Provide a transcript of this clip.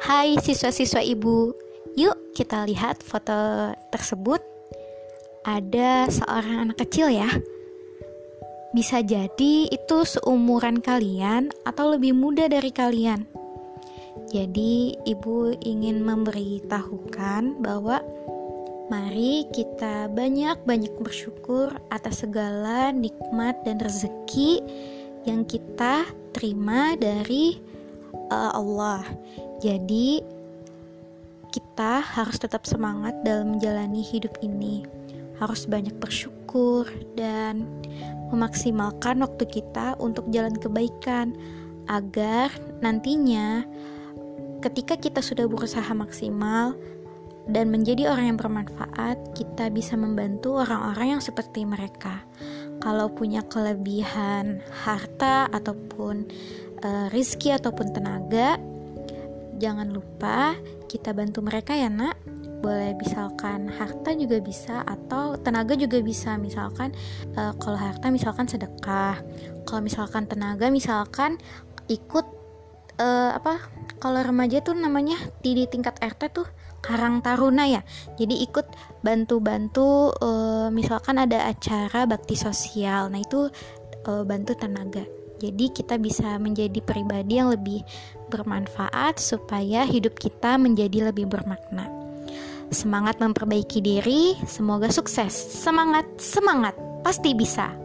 Hai siswa-siswa ibu, yuk kita lihat foto tersebut. Ada seorang anak kecil ya. Bisa jadi itu seumuran kalian atau lebih muda dari kalian. Jadi, ibu ingin memberitahukan bahwa mari kita banyak-banyak bersyukur atas segala nikmat dan rezeki yang kita terima dari uh, Allah. Jadi, kita harus tetap semangat dalam menjalani hidup ini. Harus banyak bersyukur dan memaksimalkan waktu kita untuk jalan kebaikan agar nantinya ketika kita sudah berusaha maksimal dan menjadi orang yang bermanfaat, kita bisa membantu orang-orang yang seperti mereka. Kalau punya kelebihan harta ataupun uh, rizki ataupun tenaga, jangan lupa kita bantu mereka ya nak. Boleh misalkan harta juga bisa atau tenaga juga bisa. Misalkan uh, kalau harta misalkan sedekah. Kalau misalkan tenaga misalkan ikut uh, apa kalau remaja tuh namanya di, tingkat RT tuh Karang Taruna ya. Jadi ikut bantu-bantu uh, misalkan ada acara bakti sosial. Nah itu uh, bantu tenaga. Jadi kita bisa menjadi pribadi yang lebih bermanfaat supaya hidup kita menjadi lebih bermakna. Semangat memperbaiki diri, semoga sukses. Semangat, semangat, pasti bisa.